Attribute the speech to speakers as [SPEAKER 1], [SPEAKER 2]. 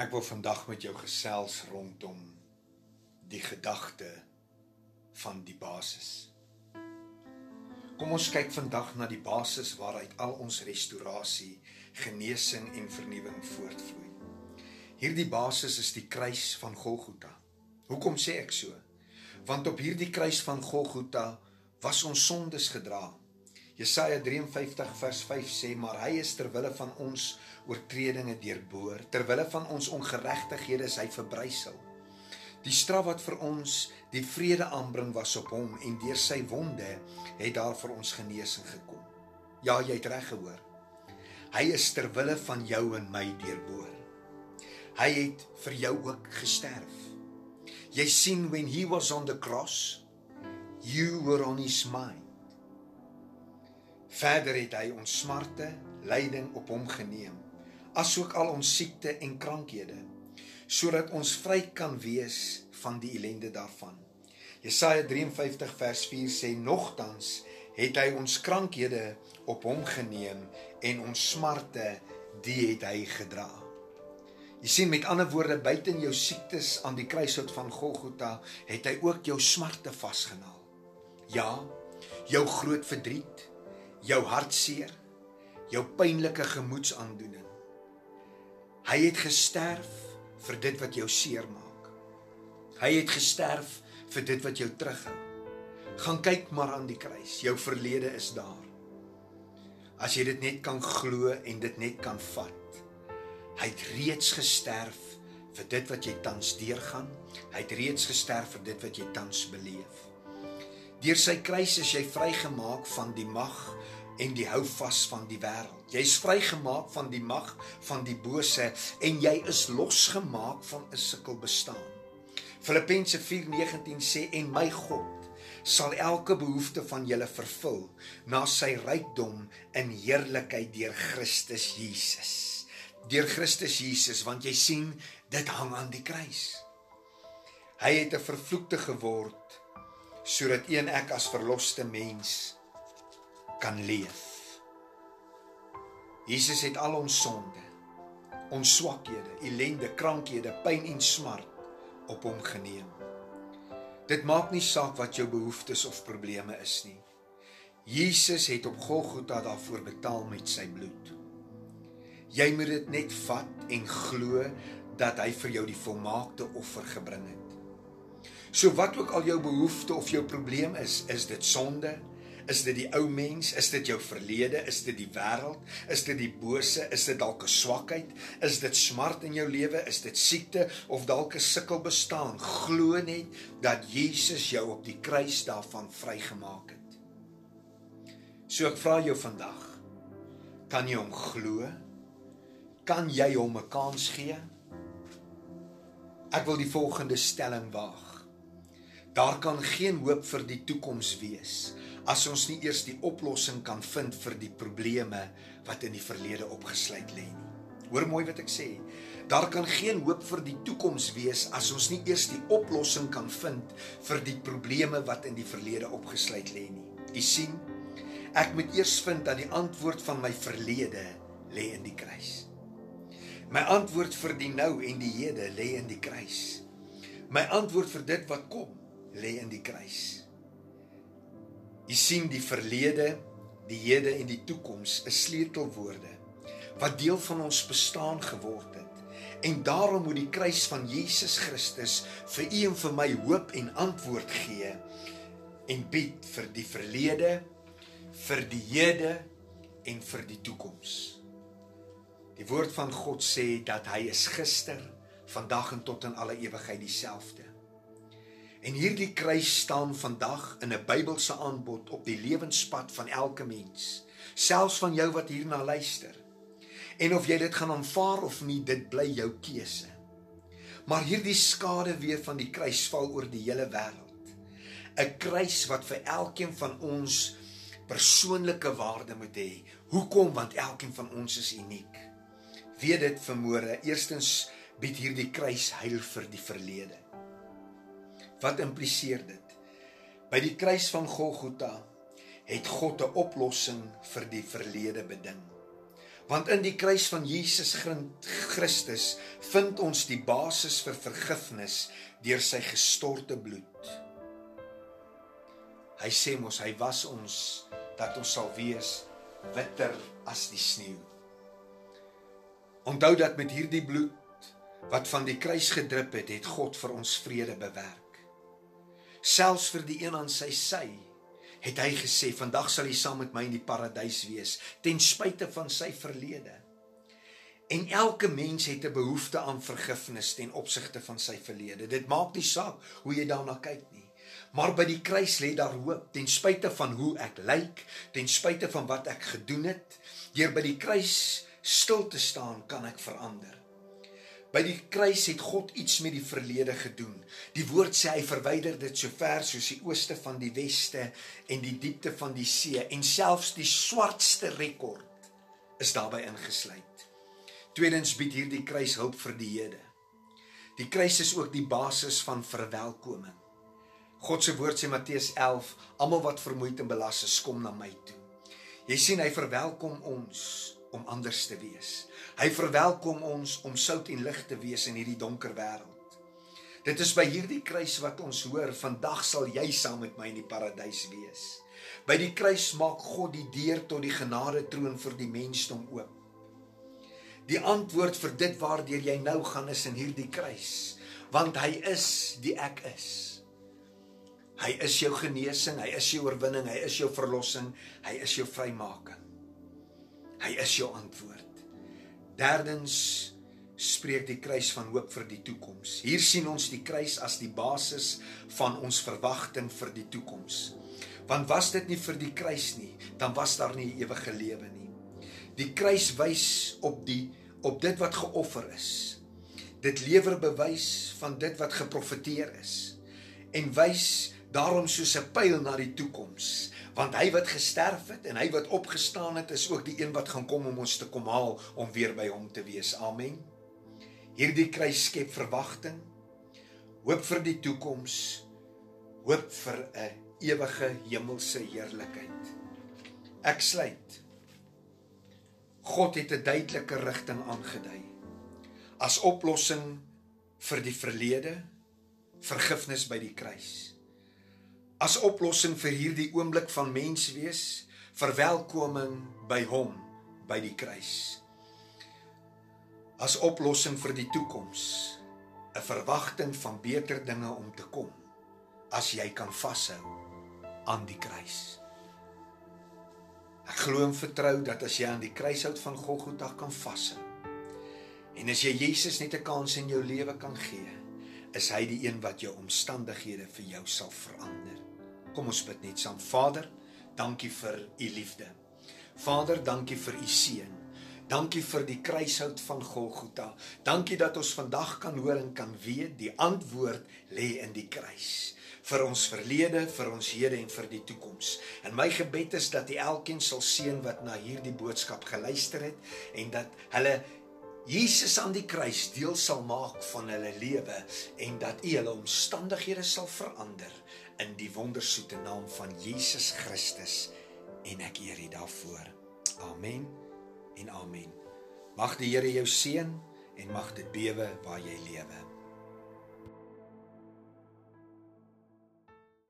[SPEAKER 1] Ek wil vandag met jou gesels rondom die gedagte van die basis. Kom ons kyk vandag na die basis waaruit al ons restaurasie, genesing en vernuwing voortvloei. Hierdie basis is die kruis van Golgotha. Hoekom sê ek so? Want op hierdie kruis van Golgotha was ons sondes gedra. Jesaja 53 vers 5 sê maar hy is ter wille van ons oortredinge deurboor, ter wille van ons ongeregtighede is hy verbrysel. Die straf wat vir ons die vrede aanbring was op hom en deur sy wonde het daar vir ons genesing gekom. Ja, jy het reg gehoor. Hy is ter wille van jou en my deurboor. Hy het vir jou ook gesterf. Jy sien when he was on the cross, you were on his mind. Verder het hy ons smarte, lyding op hom geneem, asook al ons siekte en krankhede, sodat ons vry kan wees van die ellende daarvan. Jesaja 53 vers 4 sê nogtans het hy ons krankhede op hom geneem en ons smarte die het hy gedra. Jy sien met ander woorde buite in jou siektes aan die kruishout van Golgotha het hy ook jou smarte vasgenaal. Ja, jou groot verdriet, jou hartseer, jou pynlike gemoedsaandoening. Hy het gesterf vir dit wat jou seermaak. Hy het gesterf vir dit wat jou terughou. Gaan kyk maar aan die kruis. Jou verlede is daar. As jy dit net kan glo en dit net kan vat. Hy het reeds gesterf vir dit wat jy tans deurgaan. Hy het reeds gesterf vir dit wat jy tans beleef. Deur sy kruis is jy vrygemaak van die mag en die houvas van die wêreld. Jy's vrygemaak van die mag van die bose en jy is losgemaak van 'n sukkel bestaan. Filippense 4:19 sê en my God sal elke behoefte van julle vervul na sy rykdom in heerlikheid deur Christus Jesus deur Christus Jesus want jy sien dit hang aan die kruis. Hy het 'n vervloekte geword sodat een ek as verloste mens kan leef. Jesus het al ons sonde, ons swakhede, ellende, krankhede, pyn en smart op hom geneem. Dit maak nie saak wat jou behoeftes of probleme is nie. Jesus het op Golgotha daarvoor betaal met sy bloed. Jy moet dit net vat en glo dat hy vir jou die volmaakte offer gebring het. So wat ook al jou behoefte of jou probleem is, is dit sonde? Is dit die ou mens? Is dit jou verlede? Is dit die wêreld? Is dit die bose? Is dit dalk 'n swakheid? Is dit smart in jou lewe? Is dit siekte of dalk 'n sukkel bestaan? Glo net dat Jesus jou op die kruis daarvan vrygemaak het. So ek vra jou vandag, kan jy hom glo? kan jy hom 'n kans gee? Ek wil die volgende stelling waag. Daar kan geen hoop vir die toekoms wees as ons nie eers die oplossing kan vind vir die probleme wat in die verlede opgesluit lê nie. Hoor mooi wat ek sê. Daar kan geen hoop vir die toekoms wees as ons nie eers die oplossing kan vind vir die probleme wat in die verlede opgesluit lê nie. Jy sien, ek moet eers vind dat die antwoord van my verlede lê in die kruis. My antwoord vir die nou en die hede lê in die kruis. My antwoord vir dit wat kom lê in die kruis. Jy sien die verlede, die hede en die toekoms is sleutelwoorde wat deel van ons bestaan geword het. En daarom moet die kruis van Jesus Christus vir u en vir my hoop en antwoord gee en bied vir die verlede, vir die hede en vir die toekoms. Die woord van God sê dat hy is gister, vandag en tot in alle ewigheid dieselfde. En hierdie kruis staan vandag in 'n Bybelse aanbod op die lewenspad van elke mens, selfs van jou wat hierna luister. En of jy dit gaan aanvaar of nie, dit bly jou keuse. Maar hierdie skade weer van die kruis val oor die hele wêreld. 'n Kruis wat vir elkeen van ons persoonlike waarde moet hê. Hoekom? Want elkeen van ons is uniek weet dit vermoere. Eerstens bied hierdie kruis heil vir die verlede. Wat impliseer dit? By die kruis van Golgotha het God 'n oplossing vir die verlede beding. Want in die kruis van Jesus Christus vind ons die basis vir vergifnis deur sy gestorte bloed. Hy sê mos hy was ons dat ons sal wees witter as die sneeu. Onthou dat met hierdie bloed wat van die kruis gedrup het, het God vir ons vrede bewerk. Selfs vir die een aan sy sy het hy gesê, "Vandag sal jy saam met my in die paradys wees, ten spyte van sy verlede." En elke mens het 'n behoefte aan vergifnis ten opsigte van sy verlede. Dit maak nie saak hoe jy daarna kyk nie. Maar by die kruis lê daar hoop ten spyte van hoe ek lyk, ten spyte van wat ek gedoen het. Deur by die kruis stil te staan, kan ek verander. By die kruis het God iets met die verlede gedoen. Die woord sê hy verwyder dit so ver soos die ooste van die weste en die diepte van die see en selfs die swartste rekord is daarbey ingesluit. Tweedens bied hierdie kruis hulp vir die Jode. Die kruis is ook die basis van verwelkoming. God se woord sê Matteus 11, almal wat vermoeid en belas is, kom na my toe. Jy sien hy verwelkom ons om anders te wees. Hy verwelkom ons om sout en lig te wees in hierdie donker wêreld. Dit is by hierdie kruis wat ons hoor, vandag sal jy saam met my in die paradys wees. By die kruis maak God die deur tot die genade troon vir die mensdom oop. Die antwoord vir dit waardeur jy nou gaan is in hierdie kruis, want hy is die ek is. Hy is jou genesing, hy is jou oorwinning, hy is jou verlossing, hy is jou vrymaking. Hy is jou antwoord. Derdens spreek die kruis van hoop vir die toekoms. Hier sien ons die kruis as die basis van ons verwagting vir die toekoms. Want was dit nie vir die kruis nie, dan was daar nie ewige lewe nie. Die kruis wys op die op dit wat geoffer is. Dit lewer bewys van dit wat geprofeteer is en wys daarom soos 'n pyl na die toekoms want hy wat gesterf het en hy wat opgestaan het is ook die een wat gaan kom om ons te kom haal om weer by hom te wees. Amen. Hierdie kruis skep verwagting, hoop vir die toekoms, hoop vir 'n ewige hemelse heerlikheid. Ek sluit. God het 'n duidelike rigting aangedui. As oplossing vir die verlede, vergifnis by die kruis as oplossing vir hierdie oomblik van menswees, verwelkoming by hom by die kruis. As oplossing vir die toekoms, 'n verwagting van beter dinge om te kom as jy kan vashou aan die kruis. Ek glo en vertrou dat as jy aan die kruis hout van Golgotha kan vashou en as jy Jesus net 'n kans in jou lewe kan gee, is hy die een wat jou omstandighede vir jou sal verander. Kom ons bid net saam. Vader, dankie vir u liefde. Vader, dankie vir u seën. Dankie vir die kruishout van Golgotha. Dankie dat ons vandag kan hoor en kan weet die antwoord lê in die kruis vir ons verlede, vir ons hede en vir die toekoms. En my gebed is dat U elkeen sal seën wat na hierdie boodskap geluister het en dat hulle Jesus aan die kruis deel sal maak van hulle lewe en dat U hulle omstandighede sal verander in die wondersoete naam van Jesus Christus en ek eer U daarvoor. Amen en amen. Mag die Here jou seën en mag dit bewe waar jy lewe.